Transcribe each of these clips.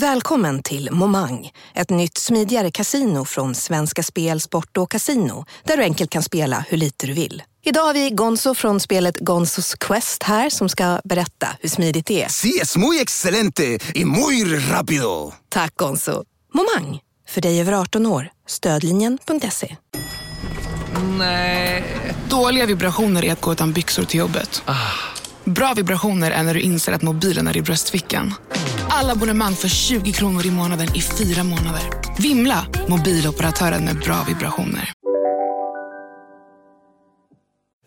Välkommen till Momang, ett nytt smidigare casino från Svenska Spel, Sport och Casino där du enkelt kan spela hur lite du vill. Idag har vi Gonzo från spelet Gonzos Quest här som ska berätta hur smidigt det är. Sí, es muy excelente y muy rápido. Tack Gonzo. Momang, för dig över 18 år. Stödlinjen.se. Nej. Dåliga vibrationer är att gå utan byxor till jobbet. Bra vibrationer är när du inser att mobilen är i bröstfickan. Alla abonnemang för 20 kronor i månaden i fyra månader. Vimla! Mobiloperatören med bra vibrationer.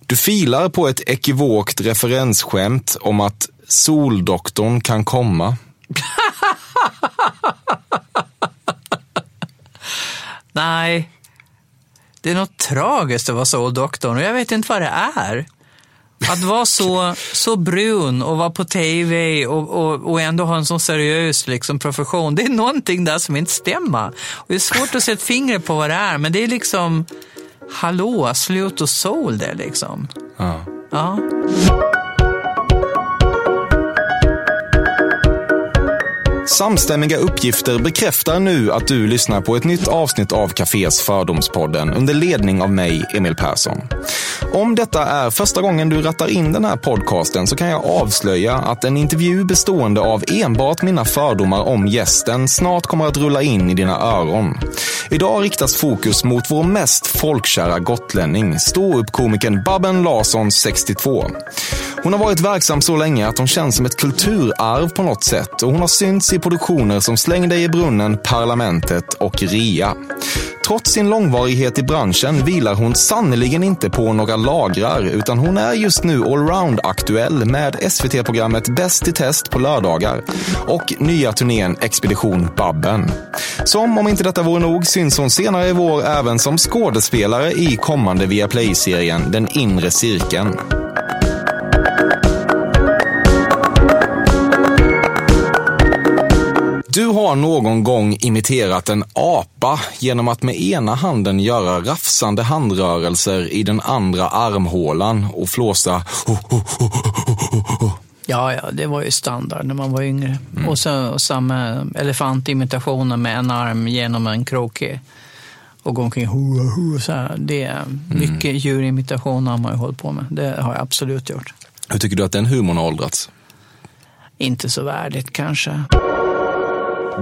Du filar på ett ekivokt referensskämt om att Soldoktorn kan komma. Nej, det är något tragiskt att vara Soldoktorn och jag vet inte vad det är. Att vara så, så brun och vara på tv och, och, och ändå ha en så seriös liksom, profession. Det är någonting där som inte stämmer. Och det är svårt att sätta fingret på vad det är, men det är liksom, hallå, slut och sol det liksom. Ja. Ja. Samstämmiga uppgifter bekräftar nu att du lyssnar på ett nytt avsnitt av Cafés Fördomspodden under ledning av mig, Emil Persson. Om detta är första gången du rattar in den här podcasten så kan jag avslöja att en intervju bestående av enbart mina fördomar om gästen snart kommer att rulla in i dina öron. Idag riktas fokus mot vår mest folkkära gotlänning, ståuppkomikern Babben Larsson, 62. Hon har varit verksam så länge att hon känns som ett kulturarv på något sätt och hon har synts i produktioner som Släng dig i brunnen, Parlamentet och RIA. Trots sin långvarighet i branschen vilar hon sannoliken inte på några lagrar utan hon är just nu allround-aktuell med SVT-programmet Bäst i test på lördagar och nya turnén Expedition Babben. Som om inte detta vore nog syns hon senare i vår även som skådespelare i kommande Viaplay-serien Den inre cirkeln. Du har någon gång imiterat en apa genom att med ena handen göra rafsande handrörelser i den andra armhålan och flåsa Ja, ja, det var ju standard när man var yngre. Och så samma elefantimitationer med en arm genom en kroke och gå omkring hua, hua, så här. Det är mycket djurimitationer har man ju hållit på med. Det har jag absolut gjort. Hur tycker du att den humorn har åldrats? Inte så värdigt kanske.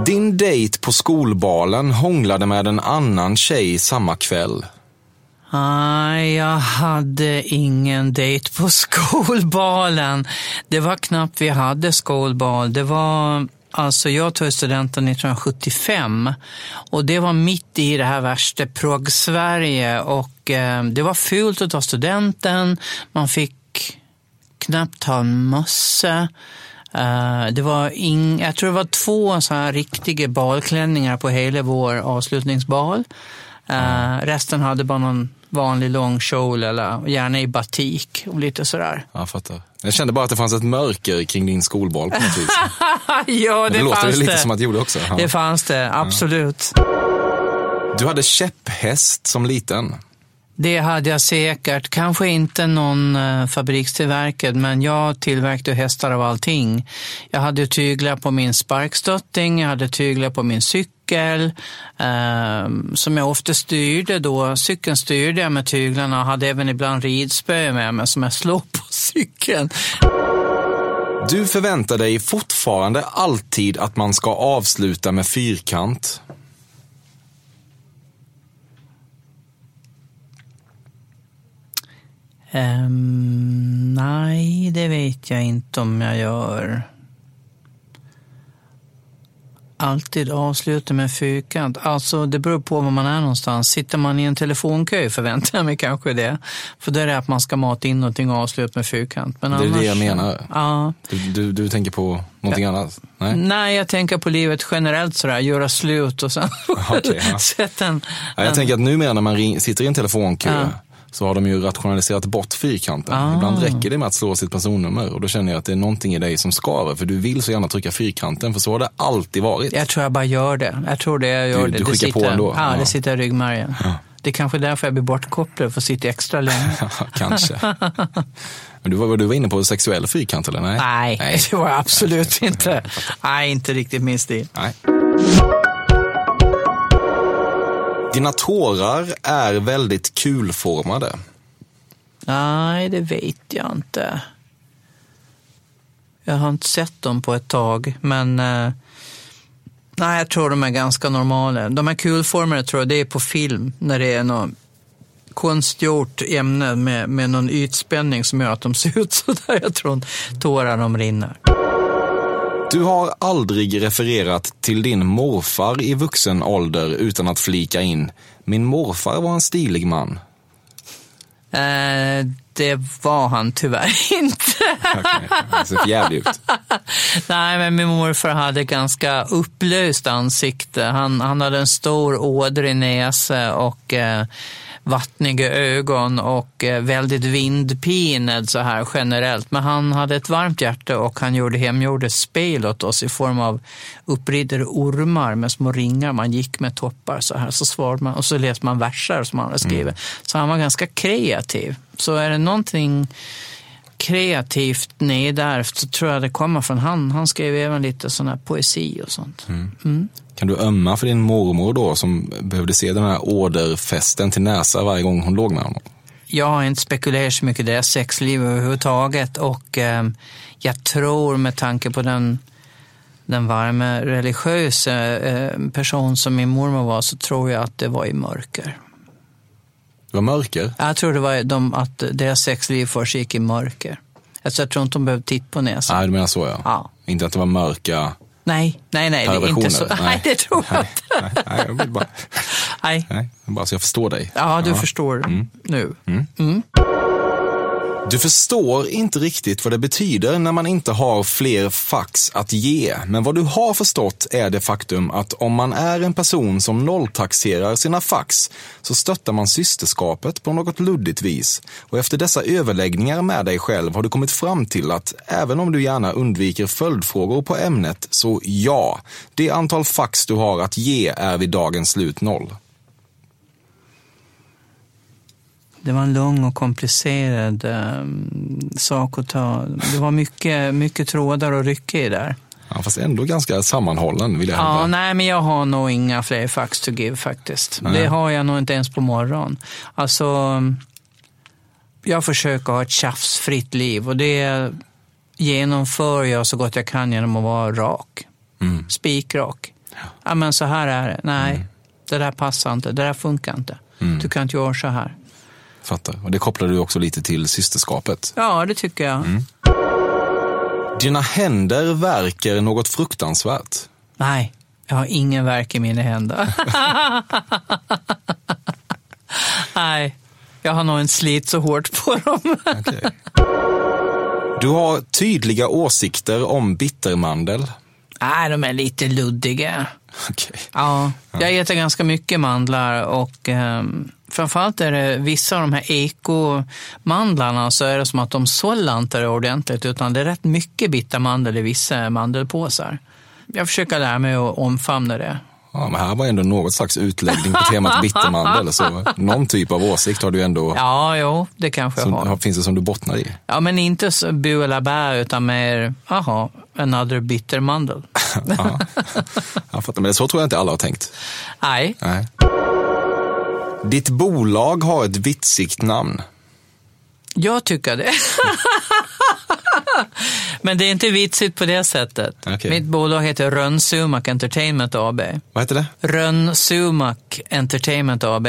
Din dejt på skolbalen hånglade med en annan tjej samma kväll. Nej, jag hade ingen dejt på skolbalen. Det var knappt vi hade skolbal. Det var, alltså jag tog studenten 1975 och det var mitt i det här värsta progg-Sverige och eh, det var fult att ta studenten. Man fick knappt ha en mössa. Eh, det var ing, jag tror det var två så här riktiga balklänningar på hela vår avslutningsbal. Eh, resten hade bara någon vanlig lång kjol eller gärna i batik och lite sådär. Jag fattar. Jag kände bara att det fanns ett mörker kring din skolbal på något vis. ja, det, det låter ju lite det. som att det gjorde också. Ja. Det fanns det, absolut. Du hade käpphäst som liten. Det hade jag säkert. Kanske inte någon eh, fabrikstillverkad, men jag tillverkade hästar av allting. Jag hade tyglar på min sparkstötting, jag hade tyglar på min cykel, eh, som jag ofta styrde då. Cykeln styrde jag med tyglarna och hade även ibland ridspö med mig som jag slog på cykeln. Du förväntar dig fortfarande alltid att man ska avsluta med fyrkant. Ehm, nej, det vet jag inte om jag gör. Alltid avsluta med fyrkant. Alltså, det beror på var man är någonstans. Sitter man i en telefonkö förväntar jag mig kanske det. För det är det att man ska mata in någonting och avsluta med fyrkant. Men Det är annars, det jag menar. Ja. Du, du, du tänker på någonting annat? Nej? Nej, jag tänker på livet generellt sådär. Göra slut och sen Okej, ja. sätta en... Ja, jag en tänker att numera när man sitter i en telefonkö Ja. Så har de ju rationaliserat bort fyrkanten. Ah. Ibland räcker det med att slå sitt personnummer och då känner jag att det är någonting i dig som skaver för du vill så gärna trycka fyrkanten för så har det alltid varit. Jag tror jag bara gör det. Jag tror det jag gör Du- det. du det skickar på sitter, ändå? Ja, Ja. det sitter i ryggmärgen. Det är kanske är därför jag blir bortkopplad, för att sitta extra länge. Kanske. Men du var, du var inne på sexuell fyrkant eller? Nej, Nej, det var jag absolut inte. Nej, inte riktigt min stil. Nej. Dina tårar är väldigt kulformade. Nej, det vet jag inte. Jag har inte sett dem på ett tag, men eh, nej, jag tror de är ganska normala. De är kulformade tror jag, det är på film, när det är något konstgjort ämne med, med någon ytspänning som gör att de ser ut så där. Jag tror tårarna rinner. Du har aldrig refererat till din morfar i vuxen ålder utan att flika in. Min morfar var en stilig man. Eh, det var han tyvärr inte. Okay. Det ser jävligt ut. Nej, men min morfar hade ganska upplöst ansikte. Han, han hade en stor ådrig näsa och eh, vattniga ögon och eh, väldigt vindpinad så här generellt. Men han hade ett varmt hjärta och han gjorde hemgjorda spel åt oss i form av uppriddade ormar med små ringar. Man gick med toppar så här så svarade man och så läste man verser som han hade skrivit. Mm. Så han var ganska kreativ. Så är det någonting kreativt nedärvt så tror jag det kommer från han. Han skrev även lite sån här poesi och sånt. Mm. Mm. Kan du ömma för din mormor då som behövde se den här åderfästen till näsa varje gång hon låg med honom? Jag har inte spekulerat så mycket i deras sexliv överhuvudtaget och eh, jag tror med tanke på den, den varma religiösa eh, person som min mormor var så tror jag att det var i mörker. Det var mörker? Jag tror det var de, att deras sexliv försiggick i mörker. Alltså jag tror inte de behövde titta på näsan. Nej, du menar så ja. ja. Inte att det var mörka Nej, nej, nej, det är inte så. Nej. nej, det tror jag inte. Nej, nej, jag vill bara, nej. nej, bara så jag förstår dig. Ja, du ja. förstår mm. nu. Mm. Mm. Du förstår inte riktigt vad det betyder när man inte har fler fax att ge. Men vad du har förstått är det faktum att om man är en person som nolltaxerar sina fax så stöttar man systerskapet på något luddigt vis. Och efter dessa överläggningar med dig själv har du kommit fram till att även om du gärna undviker följdfrågor på ämnet så ja, det antal fax du har att ge är vid dagens slut noll. Det var en lång och komplicerad um, sak att ta. Det var mycket, mycket trådar att rycka i där. Ja, fast ändå ganska sammanhållen vill jag hävda. Ja, nej, men jag har nog inga fler fax to give faktiskt. Nej. Det har jag nog inte ens på morgonen. Alltså, jag försöker ha ett tjafsfritt liv och det genomför jag så gott jag kan genom att vara rak. Mm. Spikrak. Ja. ja, men så här är det. Nej, mm. det där passar inte. Det där funkar inte. Mm. Du kan inte göra så här. Fattar. Och det kopplar du också lite till systerskapet. Ja, det tycker jag. Mm. Dina händer verkar något fruktansvärt. Nej, jag har ingen verk i mina händer. Nej, jag har nog inte slit så hårt på dem. okay. Du har tydliga åsikter om bittermandel. Nej, de är lite luddiga. Okay. Ja, jag äter ganska mycket mandlar och um, framförallt är det vissa av de här ekomandlarna så är det som att de sållar inte ordentligt utan det är rätt mycket bittermandel i vissa mandelpåsar. Jag försöker lära mig att omfamna det. Ja, men här var ändå något slags utläggning på temat bittermandel. Så någon typ av åsikt har du ändå. Ja, jo, det kanske som, jag har. Finns det som du bottnar i? Ja, men inte bu eller bä, utan mer, aha, another bittermandel. Ja, jag fattar, men så tror jag inte alla har tänkt. Nej. Nej. Ditt bolag har ett vitsigt namn. Jag tycker det. Men det är inte vitsigt på det sättet. Okay. Mitt bolag heter Rönn Entertainment AB. Vad heter det? Rönn Entertainment AB.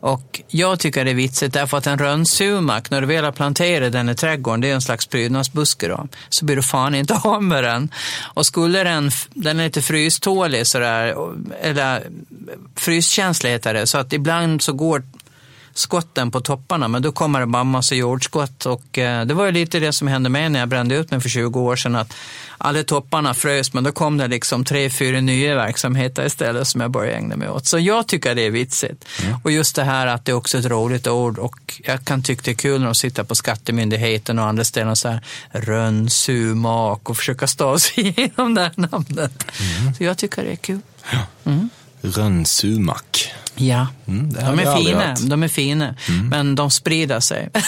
Och jag tycker det är vitsigt därför att en rönnsumak, när du väl har planterat den i trädgården, det är en slags prydnadsbuske då, så blir du fan inte av med den. Och skulle den, den är lite frystålig sådär, eller fryskänslig heter det, så att ibland så går skotten på topparna, men då kommer det bara massa jordskott. Och, eh, det var ju lite det som hände mig när jag brände ut mig för 20 år sedan, att alla topparna frös, men då kom det liksom tre, fyra nya verksamheter istället som jag började ägna mig åt. Så jag tycker det är vitsigt. Mm. Och just det här att det är också ett roligt ord och jag kan tycka det är kul när de sitter på Skattemyndigheten och andra ställen och så här rönnsumak och försöka stava sig igenom det här namnet. Mm. Så jag tycker det är kul. Ja. Mm. Rönnsumak. Ja, Mm, de är fina. Mm. de är fina. men de sprider sig.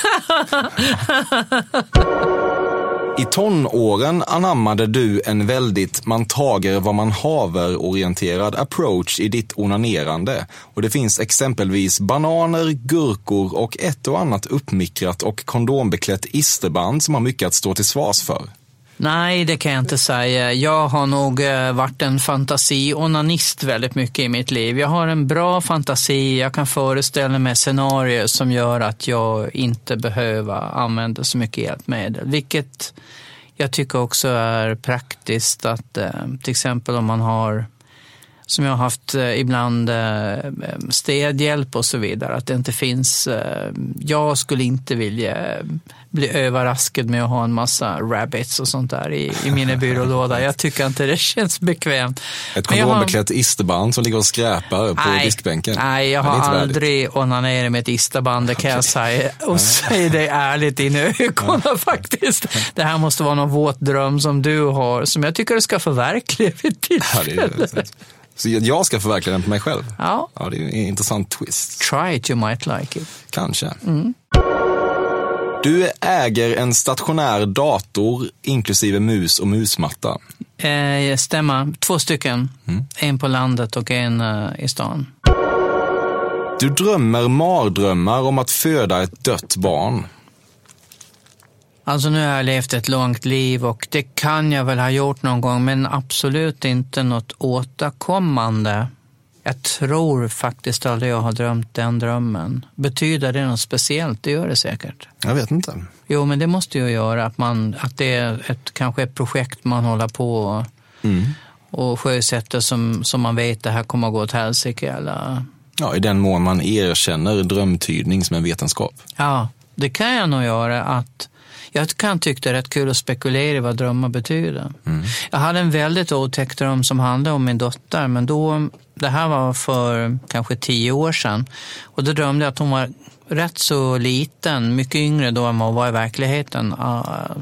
I tonåren anammade du en väldigt man tager vad man haver-orienterad approach i ditt onanerande. Och det finns exempelvis bananer, gurkor och ett och annat uppmikrat och kondombeklätt isterband som har mycket att stå till svars för. Nej, det kan jag inte säga. Jag har nog eh, varit en fantasionanist väldigt mycket i mitt liv. Jag har en bra fantasi, jag kan föreställa mig scenarier som gör att jag inte behöver använda så mycket hjälpmedel. Vilket jag tycker också är praktiskt att eh, till exempel om man har som jag har haft eh, ibland eh, städhjälp och så vidare. Att det inte finns, eh, jag skulle inte vilja eh, bli överraskad med att ha en massa rabbits och sånt där i, i min byrålåda. Jag tycker inte det känns bekvämt. Ett jag har- kondombeklätt isterband som ligger och skräpar på Nej, diskbänken. Nej, jag har värdigt. aldrig onanerat med ett isterband, det kan jag säga. Och säg det ärligt i ögonen faktiskt. Det här måste vara någon våt dröm som du har, som jag tycker du ska förverkliga vid tillfälle. Så jag ska förverkliga den på mig själv? Ja. Ja, det är en intressant twist. Try it, you might like it. Kanske. Du äger en stationär dator inklusive mus och musmatta. Eh, stämma, två stycken. En på landet och en eh, i stan. Du drömmer mardrömmar om att föda ett dött barn. Alltså nu har jag levt ett långt liv och det kan jag väl ha gjort någon gång, men absolut inte något återkommande. Jag tror faktiskt aldrig jag har drömt den drömmen. Betyder det något speciellt? Det gör det säkert. Jag vet inte. Jo, men det måste ju göra att, man, att det är ett, kanske ett projekt man håller på och, och sjösätter som, som man vet det här kommer att gå åt helsike. Eller, Ja, I den mån man erkänner drömtydning som en vetenskap. Ja, det kan jag nog göra. att Jag kan tycka det är rätt kul att spekulera i vad drömmar betyder. Jag hade en väldigt otäck dröm som handlade om min dotter, men då, det här var för kanske tio år sedan. Och då drömde jag att hon var rätt så liten, mycket yngre då än vad hon var i verkligheten.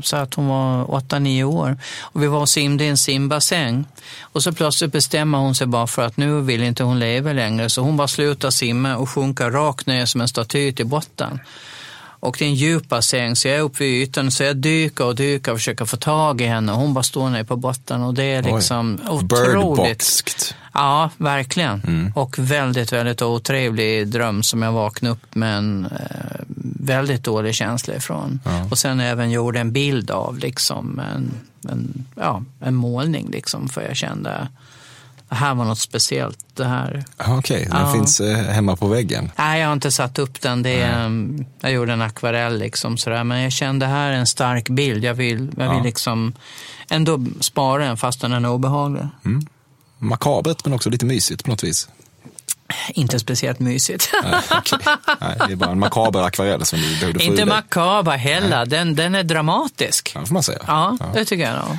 Så att hon var åtta, nio år. Och vi var och simde i en simbassäng. Och så plötsligt bestämmer hon sig bara för att nu vill inte hon leva längre. Så hon bara slutar simma och sjunker rakt ner som en staty till botten. Och det är en djup bassäng så jag är uppe vid ytan så jag dyker och dyker och försöker få tag i henne. Hon bara står nere på botten och det är liksom otroligt. Birdboxed. Ja, verkligen. Och väldigt, väldigt otrevlig dröm som jag vaknade upp med en eh, väldigt dålig känsla ifrån. Och sen även gjorde en bild av, liksom en, en, ja, en målning liksom, för jag kände det här var något speciellt. Det här. Ja, Okej, den Ja. finns eh, hemma på väggen. Nej, jag har inte satt upp den. Det är, um, jag gjorde en akvarell liksom sådär. Men jag kände här är en stark bild. Jag vill, jag vill Ja. liksom ändå spara den fast den är obehaglig. Makabert men också lite mysigt på något vis. Inte speciellt mysigt. Nej, okej. Nej, det är bara en makaber akvarell som du behövde få Inte makaber heller. Den, den är dramatisk. Ja, får man säga. Ja, det tycker jag nog.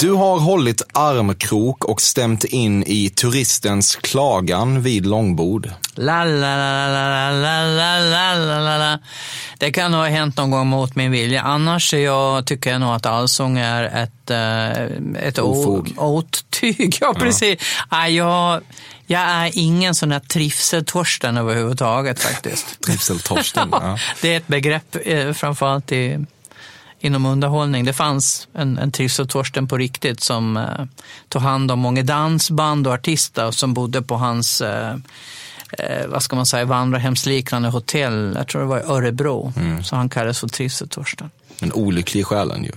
Du har hållit armkrok och stämt in i turistens klagan vid långbord. La, la, la, la, la, la, la, la. Det kan ha hänt någon gång mot min vilja. Annars jag, tycker jag nog att allsång är ett, eh, ett Ofog. otyg. Ja, precis. Ja. jag, jag är ingen sån där trivseltorsten överhuvudtaget faktiskt. Trivseltorsten. ja. Det är ett begrepp eh, framförallt i, inom underhållning. Det fanns en, en trivseltorsten på riktigt som eh, tog hand om många dansband och artister som bodde på hans eh, eh, vad ska man säga, vandrarhemsliknande hotell. Jag tror det var i Örebro. Så han kallades för trivseltorsten. En olycklig i själen ju.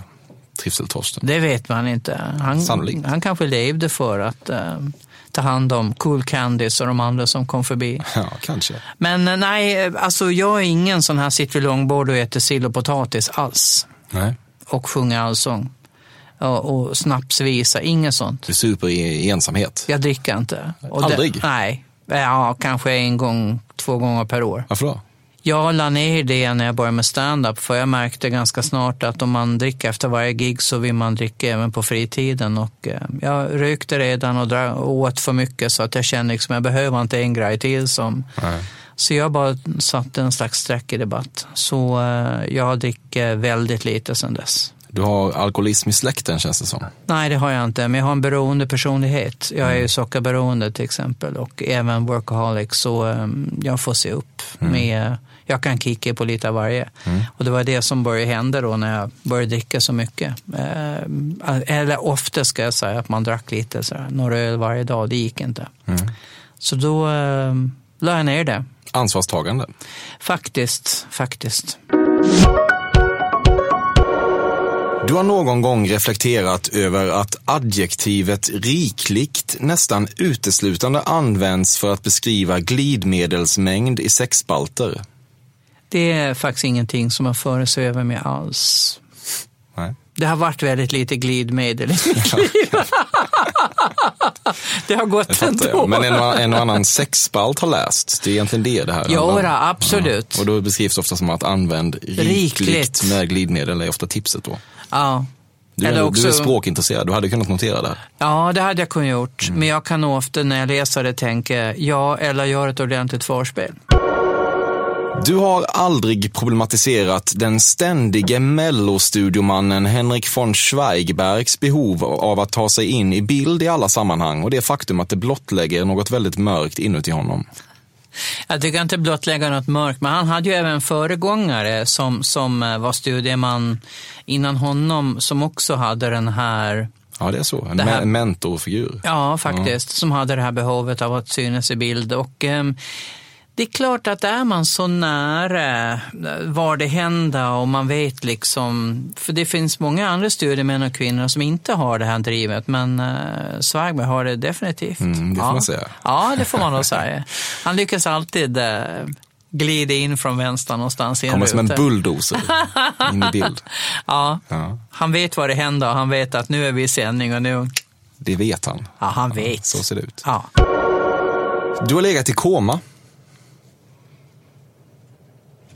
Trivseltorsten. Det vet man inte. Han, Sannolikt. han kanske levde för att eh, ta hand om Cool Candies och de andra som kom förbi. Ja, kanske. Men eh, nej, alltså jag är ingen sån här sitter vid långbord och äter sill och potatis alls. Nej. Och sjunger allsång. Och, och snapsvisa, inget sånt. Du super i ensamhet. Jag dricker inte. Och Aldrig? Det, nej, ja, kanske en gång, två gånger per år. Varför då? Jag la ner det när jag började med stand-up för jag märkte ganska snart att om man dricker efter varje gig så vill man dricka även på fritiden. Och eh, jag rökte redan och åt för mycket så att jag kände liksom jag behöver inte en grej till. Som, Nej. Så jag bara satte en slags streck i debatt. Så eh, jag dricker väldigt lite sedan dess. Du har alkoholism i släkten känns det som. Nej, det har jag inte, men jag har en beroende personlighet. Jag är ju sockerberoende till exempel och även workaholic, så um, jag får se upp med, jag kan kika på lite av varje. Och det var det som började hända då när jag började dricka så mycket. Eh, eller ofta ska jag säga att man drack lite, så några öl varje dag, det gick inte. Så då uh, la jag ner det. Ansvarstagande. Faktiskt, faktiskt. Du har någon gång reflekterat över att adjektivet rikligt nästan uteslutande används för att beskriva glidmedelsmängd i sexspalter. Det är faktiskt ingenting som har föresvävat mig alls. Nej. Det har varit väldigt lite glidmedel i mitt liv. det har gått ändå. Men en en och annan sexspalt har läst. Det är egentligen det det här Jo, då, absolut. Ja. Och då beskrivs det ofta som att använd rikligt, Rikligt. med glidmedel är ofta tipset då. Ja. Du, Eller du är också- språkintresserad, du hade kunnat notera det ja, det hade jag kunnat gjort. Mm. Men jag kan ofta när jag läser det tänka, ja, eller gör ett ordentligt förspel. Du har aldrig problematiserat den ständige mellostudiomannen Henrik von Zweigbergs behov av att ta sig in i bild i alla sammanhang och det faktum att det blottlägger något väldigt mörkt inuti honom. Jag tycker inte blottlägga något mörkt, men han hade ju även föregångare som, som eh, var studieman innan honom, som också hade den här Ja, det är så. En här- me- mentorfigur. Ja, faktiskt. Som hade det här behovet av att synas i bild. Och, ehm, det är klart att är man så nära eh, var det händer och man vet liksom, för det finns många andra studiemän och kvinnor som inte har det här drivet, men uh, Svagberg har det definitivt. Mm, det får ja. man säga. Ja, det får man nog säga. Han lyckas alltid uh, glida in från vänster någonstans Kommer som en bulldozer in i bild. Ja, Ja, han vet vad det händer och han vet att nu är vi i sändning och nu, det vet han. ja han vet. Så ser det ut. Ja. Du har legat i koma.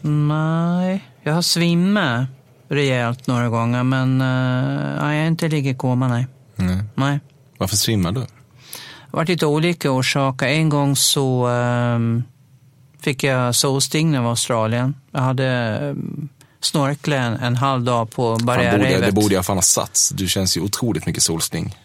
Nej, jag har svimmat rejält några gånger, men uh, jag har inte ligger i koma, nej. Nej. nej. Varför svimmar du? Det har varit lite olika orsaker. En gång så ehm, fick jag solsting av Australien. Jag hade um, snorklat en, en halv dag på barriärrevet. det borde jag fan ha satts. Du känns ju otroligt mycket solsting.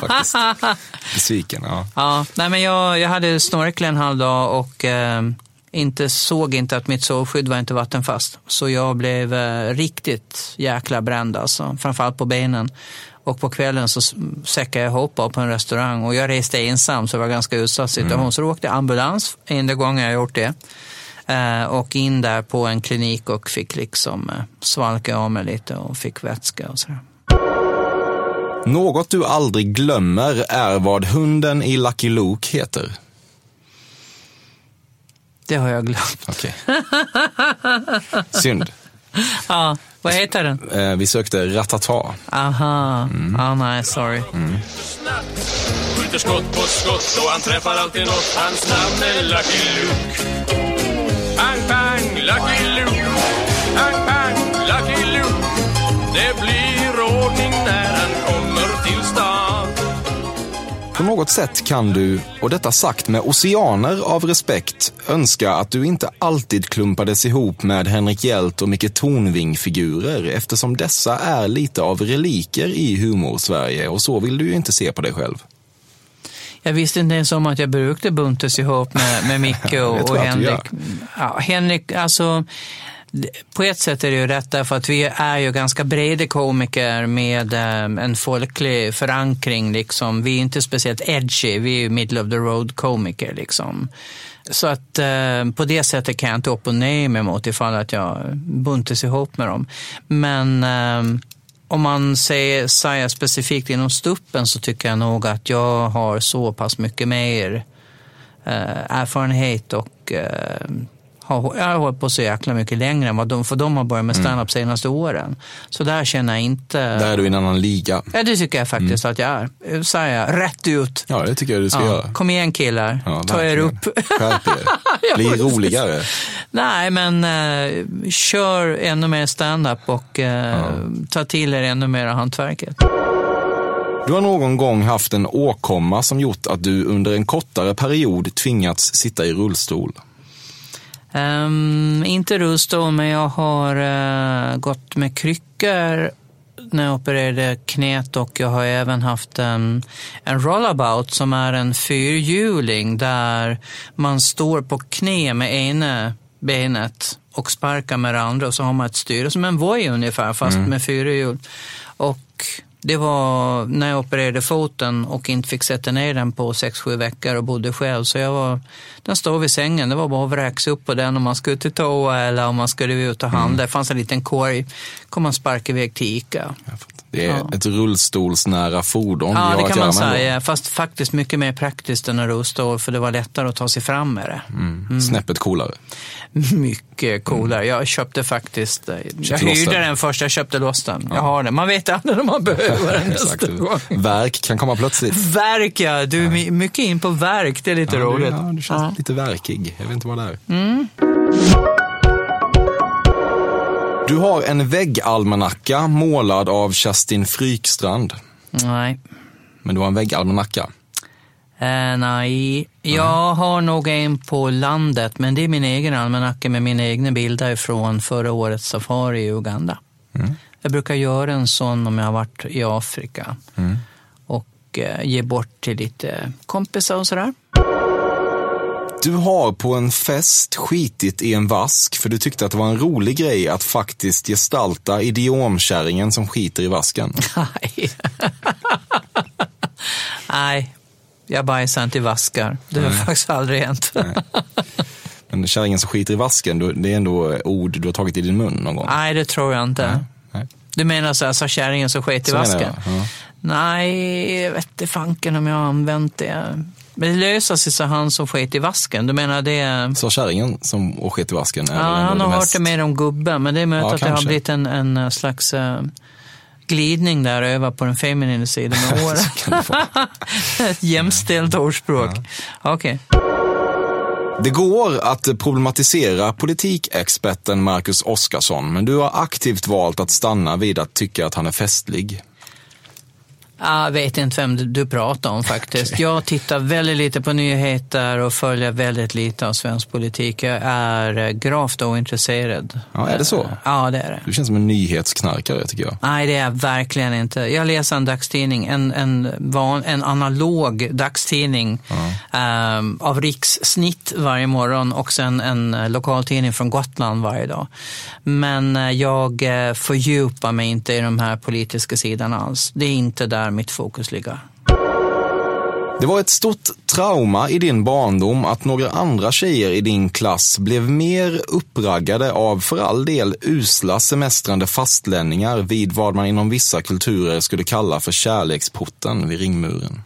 Faktiskt. Besviken, ja. Ja, nej, men jag, jag hade snorklat en halv dag och ehm, inte, såg inte att mitt solskydd var inte vattenfast. Så jag blev eh, riktigt jäkla bränd, alltså, framförallt på benen. Och på kvällen så säckade jag ihop på en restaurang och jag reste ensam så det var ganska utsatt situation. Så då åkte ambulans, enda gången jag gjort det. Eh, och in där på en klinik och fick liksom eh, svalka av mig lite och fick vätska och sådär. Något du aldrig glömmer är vad hunden i Lucky Luke heter. Det har jag glömt. Okej. Synd. Ja, vad heter den? Eh, vi sökte Ratata. Aha, ah, nej, sorry. Skjuter skott på skott och han träffar alltid något. Hans namn är Lucky Luke. Pang, pang, Lucky Luke. Pang, pang, Lucky Luke. Det blir ordning när På något sätt kan du, och detta sagt med oceaner av respekt, önska att du inte alltid klumpades ihop med Henrik Hjält och Micke Tornving-figurer eftersom dessa är lite av reliker i humor-Sverige och så vill du ju inte se på dig själv. Jag visste inte ens om att jag brukade buntas ihop med, med Micke och, och Henrik. Ja, Henrik, alltså på ett sätt är det ju rätt därför att vi är ju ganska breda komiker med eh, en folklig förankring. Liksom. Vi är inte speciellt edgy, vi är ju middle of the road komiker. Liksom. Så att eh, på det sättet kan jag inte opponera mig mot ifall att jag buntas ihop med dem. Men eh, om man säger, säger specifikt inom stuppen så tycker jag nog att jag har så pass mycket mer eh, erfarenhet och eh, har, jag har hållit på så jäkla mycket längre än vad de, för de har börjat med standup mm. senaste åren. Så där känner jag inte... Där är du i en annan liga. Ja, det tycker jag faktiskt mm. att jag är. Säger jag, rätt ut. Ja, det tycker jag du ska ja. göra. Kom igen killar, ja, ta er upp. Skärp er. Bli roligare. Nej, men uh, kör ännu mer standup och uh, ja. ta till er ännu mer av hantverket. Du har någon gång haft en åkomma som gjort att du under en kortare period tvingats sitta i rullstol. Um, inte rullstol, men jag har uh, gått med kryckor när jag opererade knät och jag har även haft en, en rollabout som är en fyrhjuling där man står på knä med ena benet och sparkar med det andra och så har man ett styre som en voj ungefär fast mm. med fyra hjul. Och det var när jag opererade foten och inte fick sätta ner den på sex sju veckor och bodde själv. Så jag var, den stod vid sängen, det var bara att vräks upp på den om man skulle till toa eller om man skulle ut och handla. Mm. Det fanns en liten korg, kom man sparka iväg till Ica. Det är ja. ett rullstolsnära fordon. Ja, det kan man säga. Fast faktiskt mycket mer praktiskt än en rullstol, för det var lättare att ta sig fram med det. Mm. Mm. Snäppet coolare. Mycket coolare. Mm. Jag köpte faktiskt, eh, jag hyrde den först, jag köpte loss den. Ja. Jag har den. Man vet aldrig när man behöver den nästa gång. Verk kan komma plötsligt. Verk, ja. Du är mycket in på verk, det är lite roligt. Ja, du känns lite verkig. Jag vet inte vad det är. Du har en väggalmanacka målad av Kerstin Frykstrand. Nej. Men du har en väggalmanacka? Uh, nej, jag har nog en på landet, men det är min egen almanacka med mina egna bilder från förra årets safari i Uganda. Mm. Jag brukar göra en sån om jag har varit i Afrika mm. och uh, ge bort till lite kompisar och sådär. Du har på en fest skitit i en vask för du tyckte att det var en rolig grej att faktiskt gestalta idiomkärringen som skiter i vasken. Nej. Nej, jag bajsar inte i vaskar. Det har faktiskt aldrig hänt. Men kärringen som skiter i vasken, det är ändå ord du har tagit i din mun någon gång? Nej, det tror jag inte. Nej. Nej. Du menar så alltså kärringen som skiter i vasken? Ja. Nej, jag vet inte fanken om jag har använt det. Men det löser sig, sa han som sket i vasken. Du menar det... Så kärringen som sket i vasken? ja, han har hört det mer om gubben, men det är möjligt ja, att kanske. det har blivit en, en eh, slags uh, glidning där över på den feminina sidan med åren. Ett jämställt ordspråk. Ja. Okej. Okay. Det går att problematisera politikexperten Marcus Oskarsson, men du har aktivt valt att stanna vid att tycka att han är festlig. Jag vet inte vem du pratar om faktiskt. Jag tittar väldigt lite på nyheter och följer väldigt lite av svensk politik. Jag är eh, gravt ointresserad. Ja, är det så? Ja, det är det. Du känns som en nyhetsknarkare tycker jag. Nej, det är jag verkligen inte. Jag läser en dagstidning, en, en, van, en analog dagstidning ja. um, av rikssnitt varje morgon och sen en eh, lokaltidning från Gotland varje dag. Men eh, jag fördjupar mig inte i de här politiska sidorna alls. Det är inte där mitt fokus ligger. Det var ett stort trauma i din barndom att några andra tjejer i din klass blev mer uppraggade av för all del usla semestrande fastlänningar vid vad man inom vissa kulturer skulle kalla för kärleksporten vid ringmuren.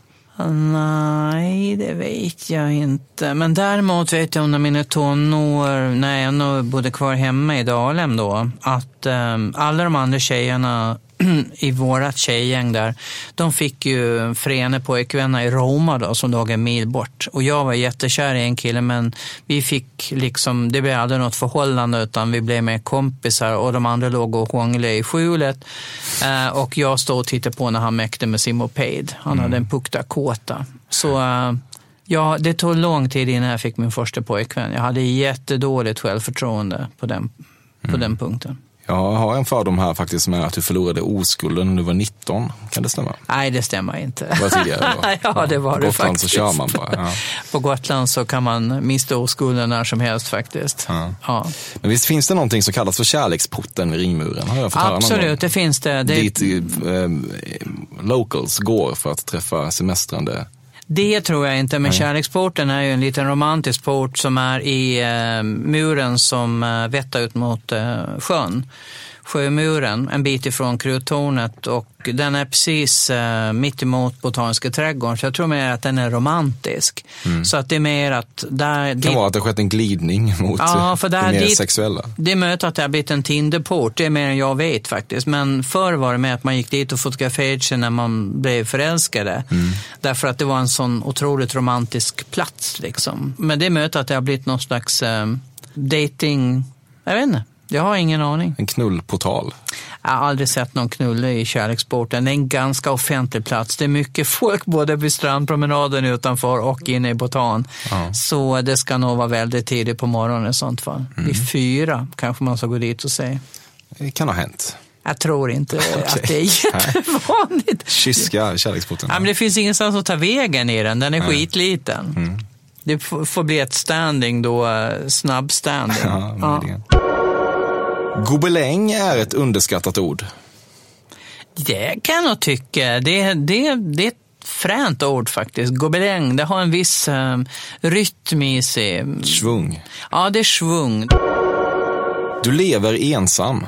Nej, det vet jag inte. Men däremot vet jag under mina tonår, när jag ändå bodde kvar hemma i Dalhem då, att um, alla de andra tjejerna i vårat tjejgäng där, de fick ju frene pojkvänner i Roma då, som låg en mil bort. Och jag var jättekär i en kille, men vi fick liksom, det blev aldrig något förhållande, utan vi blev mer kompisar och de andra låg och hånglade i skjulet. Eh, och jag stod och tittade på när han mäkte med sin moped. Han mm. hade en Pukta Kåta. Så eh, Ja, det tog lång tid innan jag fick min första pojkvän. Jag hade jättedåligt självförtroende på den, på mm. den punkten. Jag har en fördom här faktiskt med att du förlorade oskulden när du var 19. Kan det stämma? Nej, det stämmer inte. Det var tidigare då? ja, det var På det Gotland faktiskt. så kör man bara. Ja. På Gotland så kan man mista oskulden när som helst faktiskt. Ja. ja. Men visst finns det någonting som kallas för kärleksporten i ringmuren? Har jag fått Absolut, det finns det. det... Dit eh, locals går för att träffa semestrande det tror jag inte, men Nej. kärleksporten är ju en liten romantisk port som är i eh, muren som eh, vettar ut mot eh, sjön. Sjömuren, en bit ifrån Kruttornet och den är precis eh, mitt emot Botaniska trädgården. Så jag tror mer att den är romantisk. Så att det är mer att där... Det kan vara att det har skett en glidning mot Ja, för det där mer dit- sexuella. Det mötet har blivit en Tinderport, det är mer än jag vet faktiskt. Men förr var det med att man gick dit och fotograferade sig när man blev förälskade. Därför att det var en sån otroligt romantisk plats. Liksom. Men det mötet att det har blivit någon slags eh, dating, jag vet inte. Jag har ingen aning. En knullportal. Jag har aldrig sett någon knulle i kärleksporten. Det är en ganska offentlig plats. Det är mycket folk både vid strandpromenaden utanför och inne i botan. Så det ska nog vara väldigt tidigt på morgonen i sånt fall. Vid fyra kanske man ska gå dit och se. Det kan ha hänt. Jag tror inte att det är jättevanligt. Kyska kärleksporten. Ja, men det finns ingenstans att ta vägen i den. Den är skitliten. Det f- får bli ett standing då, eh, snabbstanding. Ja, möjligen. Gobeläng är ett underskattat ord. Det kan jag nog tycka. Det, det, det är ett fränt ord faktiskt. Gobeläng, det har en viss eh, rytm i sig. Svung. Ja, det är svung. Du lever ensam.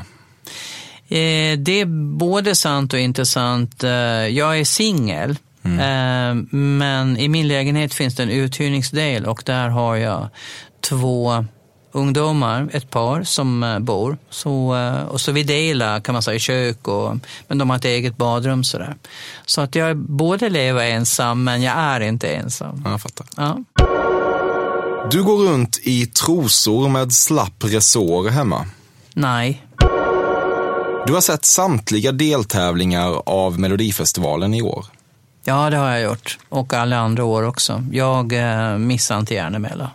Eh, det är både sant och intressant. Eh, jag är singel. Eh, men i min lägenhet finns det en uthyrningsdel och där har jag två ungdomar, ett par som eh, bor. Så, eh, och så vi delar kan man säga kök, och, men de har ett eget badrum. Sådär. Så att jag både lever ensam men jag är inte ensam. Ja, jag fattar. Ja. Du går runt i trosor med slapp resår hemma. Nej, Du har sett samtliga deltävlingar av Melodifestivalen i år. ja det har jag gjort. Och alla andra år också. Jag eh, missar inte Järnemella.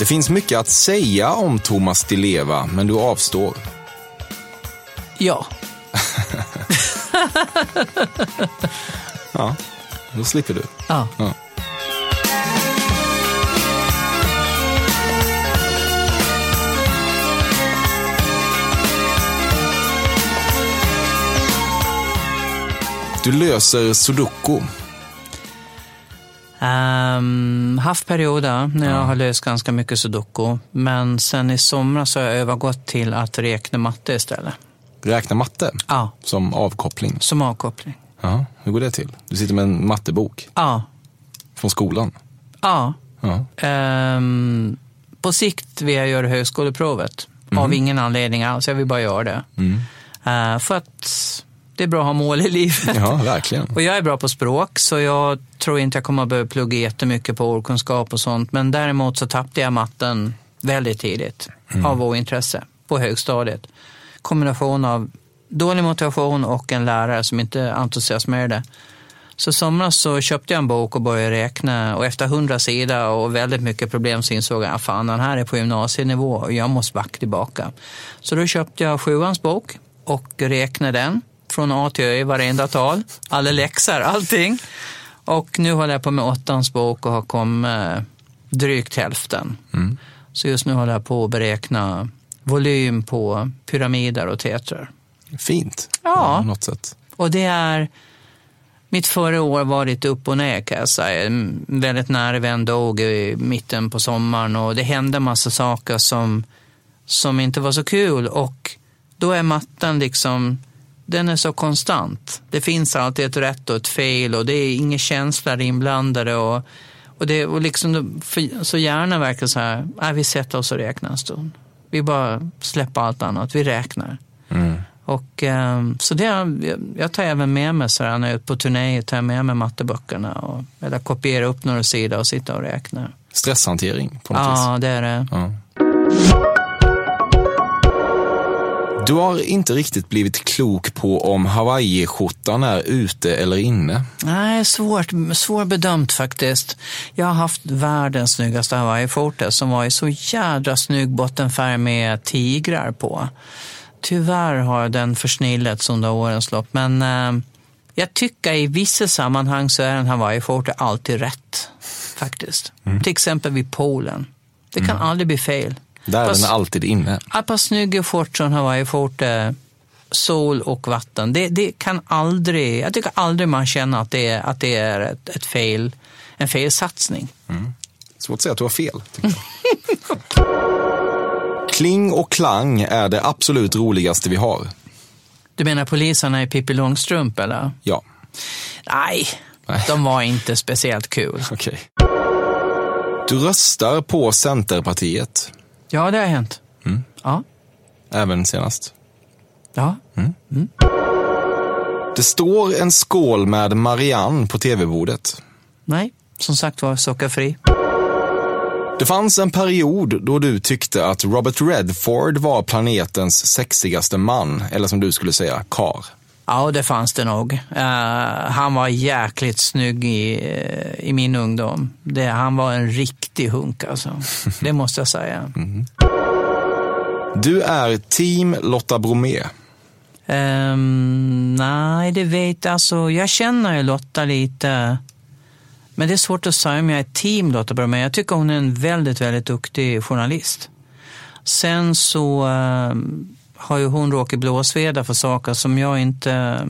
Det finns mycket att säga om Thomas Di Leva, men du avstår. Ja. Ja, då slipper du. ja. Ja. Du löser sudoku. Um, haft perioder när jag har löst ganska mycket sudoku. Men sen i somras har jag övergått till att räkna matte istället. Räkna matte Ja, som avkoppling. som avkoppling. Ja, hur går det till? Du sitter med en mattebok Ja, från skolan. ja. Ja. Ehm, på sikt vill jag göra högskoleprovet. Av ingen anledning alls, jag vill bara göra det. Eh, för att det är bra att ha mål i livet. ja, verkligen. Och jag är bra på språk, så jag tror inte jag kommer att behöva plugga jättemycket på ordkunskap och sånt. Men däremot så tappade jag matten väldigt tidigt av ointresse på högstadiet. Kombination av dålig motivation och en lärare som inte entusiasmerade. Så somras så köpte jag en bok och började räkna och efter hundra sidor och väldigt mycket problem så insåg jag att fan den här är på gymnasienivå och jag måste backa tillbaka. Så då köpte jag sjuans bok och räknade den från A till Ö i varenda tal, alla läxor, allting. Och nu håller jag på med åttans bok och har kommit eh, drygt hälften. Så just nu håller jag på att beräkna volym på pyramider och tetrar. Fint. Ja. På något sätt. Och det är, mitt förra år var lite upp och ner kan jag säga. En väldigt nära vän dog i mitten på sommaren och det hände massa saker som, som inte var så kul och då är matten liksom, den är så konstant. Det finns alltid ett rätt och ett fel och det är inga känslor inblandade och, och, det, och liksom, så gärna verkar så här, nej, vi sätter oss och räknar en stund. Vi bara släpper allt annat, vi räknar. Och, ehm, så det, jag- tar även med mig, så här, när jag är ute på turné, tar jag med mig matteböckerna. Och, eller kopierar upp några sidor och sitter och räknar. Stresshantering på något Ja, vis. det är det. Ja. Du har inte riktigt blivit klok på om hawaiiskjortan är ute eller inne. Nej, svårt, svårbedömt faktiskt. Jag har haft världens snyggaste hawaiiskjorta som var i så jädra snygg bottenfärg med tigrar på. Tyvärr har den försnillats under årens lopp, men eh, jag tycker i vissa sammanhang så är en hawaiiskjorta alltid rätt, faktiskt. Till exempel vid Polen. Det kan aldrig bli fel. Där är den alltid inne. ett par snygga skjortor, en hawaiiskjorta, sol och vatten. Det, det kan aldrig, jag tycker aldrig man känner att det är, att det är ett, ett fel, en felsatsning. Svårt att säga att du har fel. Kling och klang är det absolut roligaste vi har. Du menar poliserna i Pippi Långstrump eller? Ja, Nej, Nej. de var inte speciellt kul. okej. Du röstar på Centerpartiet, Ja, det har hänt. Ja, även senast. ja. Det står en skål med Marianne på tv-bordet. Nej, som sagt var sockerfri. Det fanns en period då du tyckte att Robert Redford var planetens sexigaste man, eller som du skulle säga, kar. Ja, det fanns det nog. Eh, han var jäkligt snygg i, eh, i min ungdom. Det, han var en riktig hunk alltså. Det måste jag säga. Du är team Lotta Bromé. Ehm, nej, det vet alltså. Jag känner ju Lotta lite. Men det är svårt att säga om jag är team Lotta Bromé. Jag tycker hon är en väldigt, väldigt duktig journalist. Sen så ehm, har ju hon råkat blåsveda för saker som jag inte eh,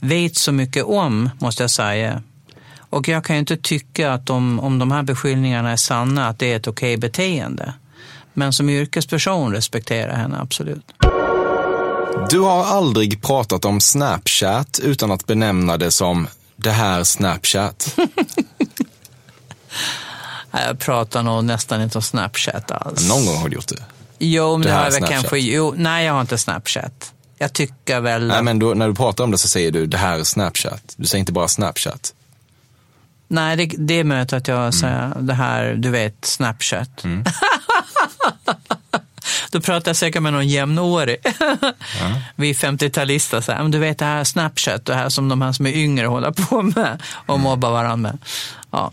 vet så mycket om, måste jag säga. Och jag kan ju inte tycka att om, om de här beskyllningarna är sanna, att det är ett okej beteende. Men som yrkesperson respekterar jag henne absolut. Du har aldrig pratat om Snapchat utan att benämna det som det här Snapchat. Jag pratar nog nästan inte om Snapchat alls. Någon gång har du gjort det. Jo, men Det har jag väl kanske... Jo, nej, jag har inte Snapchat. Jag tycker väl... Nej, men då, när du pratar om det så säger du det här är Snapchat. Du säger inte bara Snapchat. Nej, det, det är möjligt att Mm. jag säger det här, du vet, Snapchat. Då pratar jag säkert med någon jämnårig. Vi är 50-talister, så här, men du vet det här Snapchat, det här som de här som är yngre håller på med och Mm. mobbar varandra med. Ja.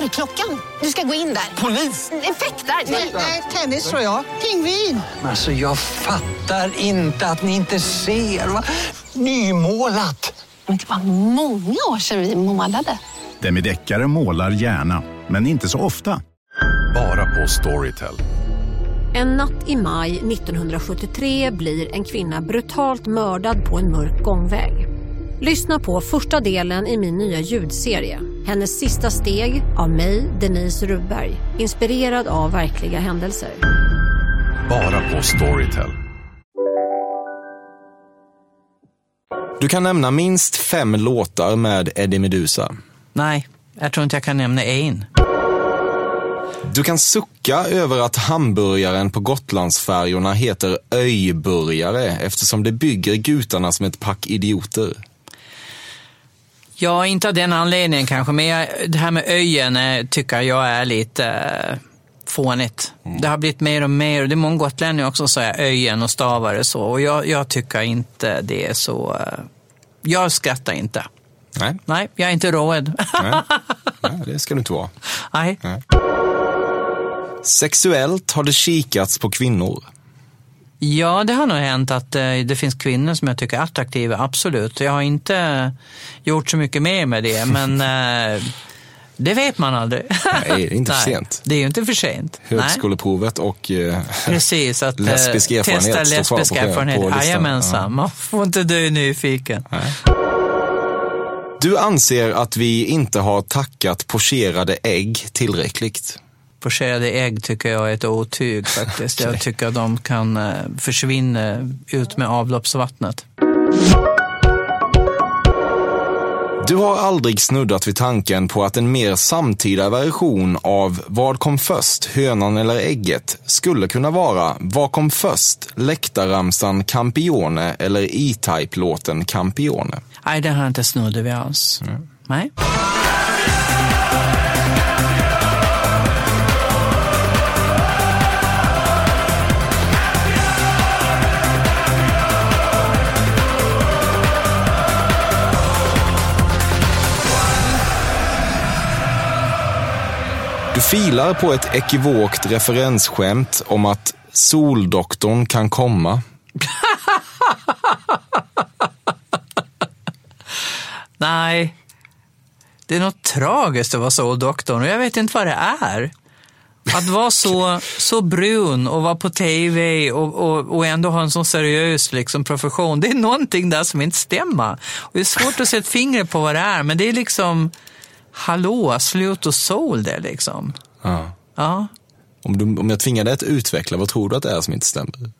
Dörrklockan. Du ska gå in där. Polis? Effektar? Nej, tennis tror jag. Pingvin. Alltså jag fattar inte att ni inte ser. Va? Nymålat! Men det var många år sedan vi målade. Demideckare målar gärna, men inte så ofta. Bara på Storytel. En natt i maj 1973 blir en kvinna brutalt mördad på en mörk gångväg. Lyssna på första delen i min nya ljudserie. Hennes sista steg av mig, Denise Rubberg. Inspirerad av verkliga händelser. Bara på Storytel. Du kan nämna minst fem låtar med Eddie Meduza. Nej, jag tror inte jag kan nämna en. Du kan sucka över att hamburgaren på Gotlandsfärjorna heter öjburgare eftersom det bygger gutarna som ett pack idioter. Ja, inte av den anledningen kanske, men det här med öjen eh, tycker jag är lite eh, fånigt. Det har blivit mer och mer, och det är många gotlänningar också som säger öjen och stavar det så. Och jag, jag tycker inte det är så... eh, jag skrattar inte. Nej, Nej, jag är inte road. nej. nej det ska du inte vara. Nej. Sexuellt har det kikats på kvinnor. Ja, det har nog hänt att eh, det finns kvinnor som jag tycker är attraktiva, absolut. Jag har inte gjort så mycket mer med det, men eh, det vet man aldrig. Nej, det är inte för Nej, sent. Det är ju inte för sent. Nej. Högskoleprovet och eh, Precis, att lesbisk erfarenhet testa lesbisk erfarenhet. listan. Jajamensan, Ja. man får inte dö nyfiken. Du anser att vi inte har tackat pocherade ägg tillräckligt. Pocherade ägg tycker jag är ett otyg faktiskt. Jag tycker att de kan eh, försvinna ut med avloppsvattnet. Du har aldrig snuddat vid tanken på att en mer samtida version av Vad kom först, hönan eller ägget skulle kunna vara Vad kom först, läktarramsan Campione eller E-Type-låten Campione? Nej, det har jag inte snuddat vid alls. Nej. filar på ett ekivokt referensskämt om att Soldoktorn kan komma. Nej, det är något tragiskt att vara Soldoktorn och jag vet inte vad det är. Att vara så, så brun och vara på tv och, och, och ändå ha en så seriös liksom, profession, det är någonting där som inte stämmer. Och det är svårt att sätta fingret på vad det är, men det är liksom hallå, slut och sol det liksom. Ja. Ja. Om, du, om jag tvingar dig att utveckla, vad tror du att det är som inte stämmer?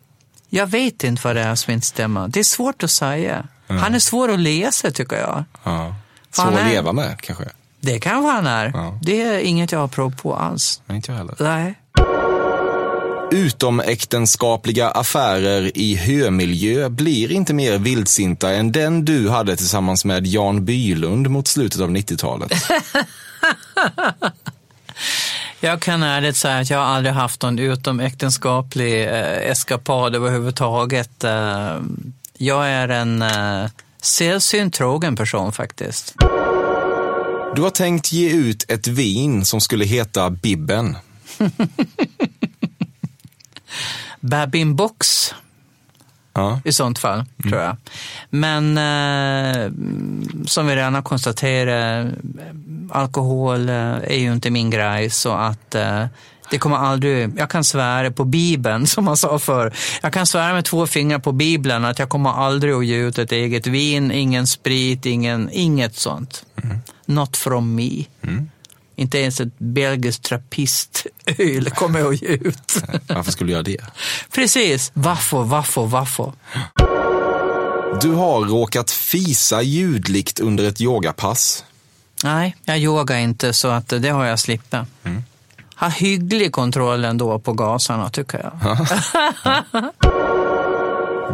Jag vet inte vad det är som inte stämmer. Det är svårt att säga. Han är svår att läsa tycker jag. Ja. Svår att leva med kanske? Det kanske han är. Ja. Det är inget jag har prov på alls. Nej, inte jag heller. Nej. Utomäktenskapliga affärer i hömiljö blir inte mer vildsinta än den du hade tillsammans med Jan Bylund mot slutet av 90-talet. Jag kan ärligt säga att jag aldrig haft någon utomäktenskaplig eh, eskapad överhuvudtaget. Eh, jag är en eh, sällsynt trogen person faktiskt. Du har tänkt ge ut ett vin som skulle heta Bibben. Babin Box Ja. i sånt fall, tror jag. Men eh, som vi redan har konstaterat, alkohol eh, är ju inte min grej så att eh, det kommer aldrig, jag kan svära på Bibeln som man sa förr. Jag kan svära med två fingrar på Bibeln att jag kommer aldrig att ge ut ett eget vin, ingen sprit, ingen, inget sånt. Not from me. Inte ens ett belgiskt trappistöl kommer att ge ut. Varför skulle jag det? Precis, vaffo, vaffo, vaffo. Du har råkat fisa ljudligt under ett yogapass. Nej, jag yogar inte så att det har jag slippt. Har hygglig kontroll ändå på gasarna tycker jag.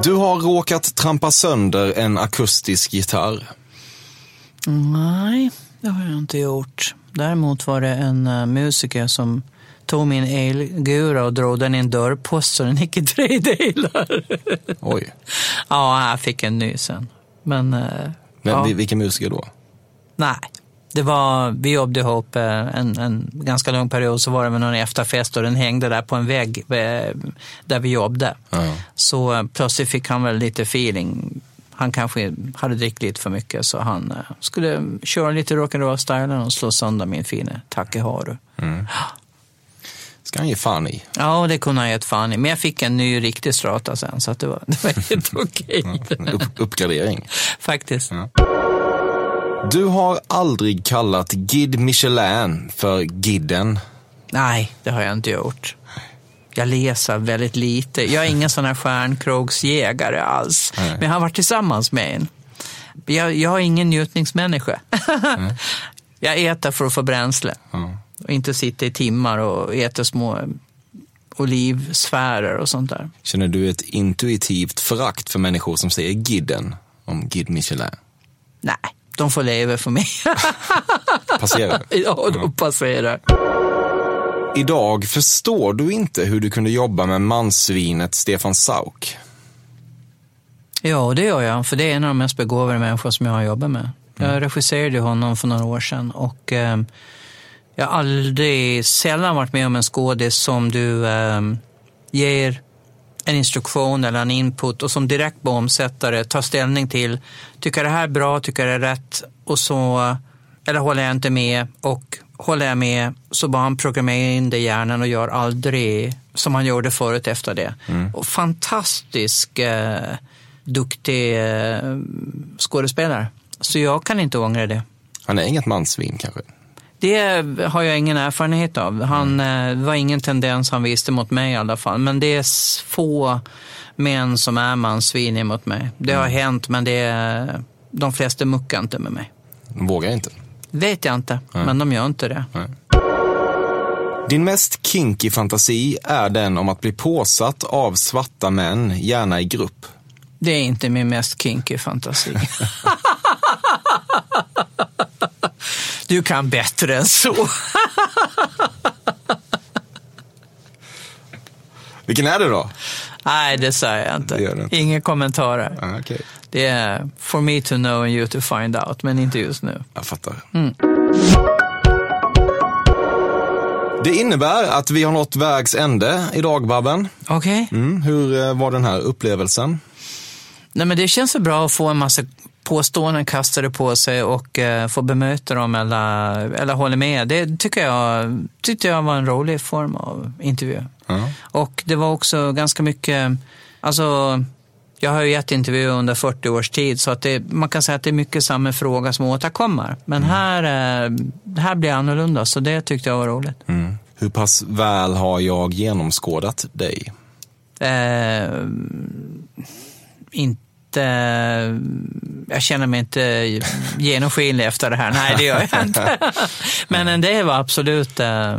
Du har råkat trampa sönder en akustisk gitarr. Nej, det har jag inte gjort. Däremot var det en eh, musiker som tog min elgura och drog den i en dörrpost så den gick i tre delar. Oj. ja, jag fick en ny sen. Men, eh, Men ja. vi- vilken musiker då? Nej, det var, vi jobbade ihop eh, en, en ganska lång period, så var det med någon efterfest och den hängde där på en vägg där vi jobbade. Så eh, plötsligt fick han väl lite feeling. Han kanske hade druckit lite för mycket så han eh, skulle köra lite rock'n'roll-stilen och slå sönder min fina Takeharu. Ska han ge fan i. Ja, det kunde han gett fan i. Men jag fick en ny riktig strata sen så det var, det var helt okej. Upp, uppgradering. Faktiskt. Du har aldrig kallat Guide Michelin för Gidden. Nej, det har jag inte gjort. Jag läser väldigt lite. Jag är ingen sån här stjärnkrogsjägare alls. Men jag har varit tillsammans med en. Jag, jag är ingen njutningsmänniska. jag äter för att få bränsle. Och inte sitta i timmar och äta små olivsfärer och sånt där. Känner du ett intuitivt förakt för människor som säger Gidden om Guide Michelin? Nej, de får leva för mig. Passerar. ja, de passerar. Idag förstår du inte hur du kunde jobba med mansvinet Stefan Sauk. Ja, det gör jag. För det är en av de mest begåvade människor som jag har jobbat med. Jag regisserade honom för några år sedan och eh, jag har aldrig, sällan varit med om en skådis som du eh, ger en instruktion eller en input och som direkt omsättare tar ställning till, tycker det här är bra, tycker det är rätt och så, eller håller jag inte med och håller jag med så bara han programmerar in det i hjärnan och gör aldrig som han gjorde förut efter det. Och fantastisk eh, duktig eh, skådespelare. Så jag kan inte ångra det. Han är inget mansvin kanske? Det har jag ingen erfarenhet av. Han eh, var ingen tendens han visste mot mig i alla fall. Men det är få män som är mansvin mot mig. Det har hänt, men det är, de flesta muckar inte med mig. De vågar inte. Vet jag inte, men de gör inte det. Din mest kinky fantasi är den om att bli påsatt av svarta män, gärna i grupp. Det är inte min mest kinky fantasi. du kan bättre än så. Vilken är det då? Nej, det säger jag inte. Det du inte. Inga kommentarer. Ah, okej. Det är for me to know and you to find out, men inte just nu. Jag fattar. Mm. Det innebär att vi har nått vägs ände idag, Babben. Okej. Mm, hur eh, var den här upplevelsen? Nej, men det känns så bra att få en massa påståenden kastade på sig och eh, få bemöta dem eller, eller hålla med. Det tycker jag, tyckte jag var en rolig form av intervju. Ja. Och det var också ganska mycket, alltså jag har ju gett intervjuer under 40 års tid så att det, man kan säga att det är mycket samma fråga som återkommer. Men här, eh, här blir det annorlunda så det tyckte jag var roligt. Mm. Hur pass väl har jag genomskådat dig? Eh, inte... Jag känner mig inte genomskinlig efter det här. Nej, det gör jag inte. Men det var absolut eh,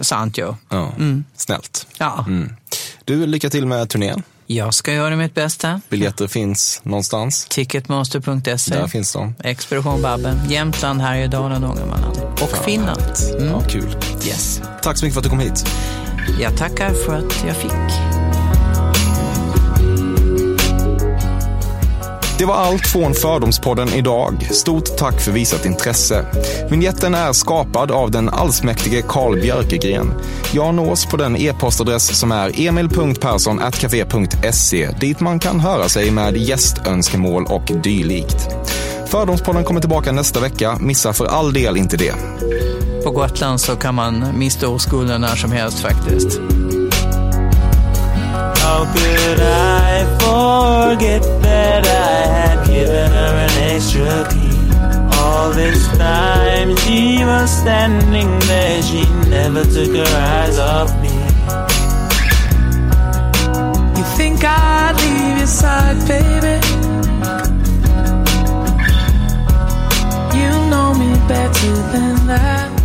sant, jo. Ja. Mm. Snällt. Ja. Mm. Du, lycka till med turnén. Jag ska göra mitt bästa. Biljetter finns någonstans. Ticketmaster.se. Där finns de. Expedition Babben. Jämtland, Härjedalen, Ångermanland. Och Fan. Finland. Mm. Ja, kul. Yes. Tack så mycket för att du kom hit. Jag tackar för att jag fick. Det var allt från Fördomspodden idag. Stort tack för visat intresse. Vinjetten är skapad av den allsmäktige Carl Björkegren. Jag nås på den e-postadress som är emil.perssonatkafe.se dit man kan höra sig med gästönskemål och dylikt. Fördomspodden kommer tillbaka nästa vecka. Missa för all del inte det. På Gotland så kan man mista oskulden när som helst faktiskt. How could I forget that I had given her an extra key? All this time she was standing there, she never took her eyes off me. You think I'd leave your side, baby? You know me better than that.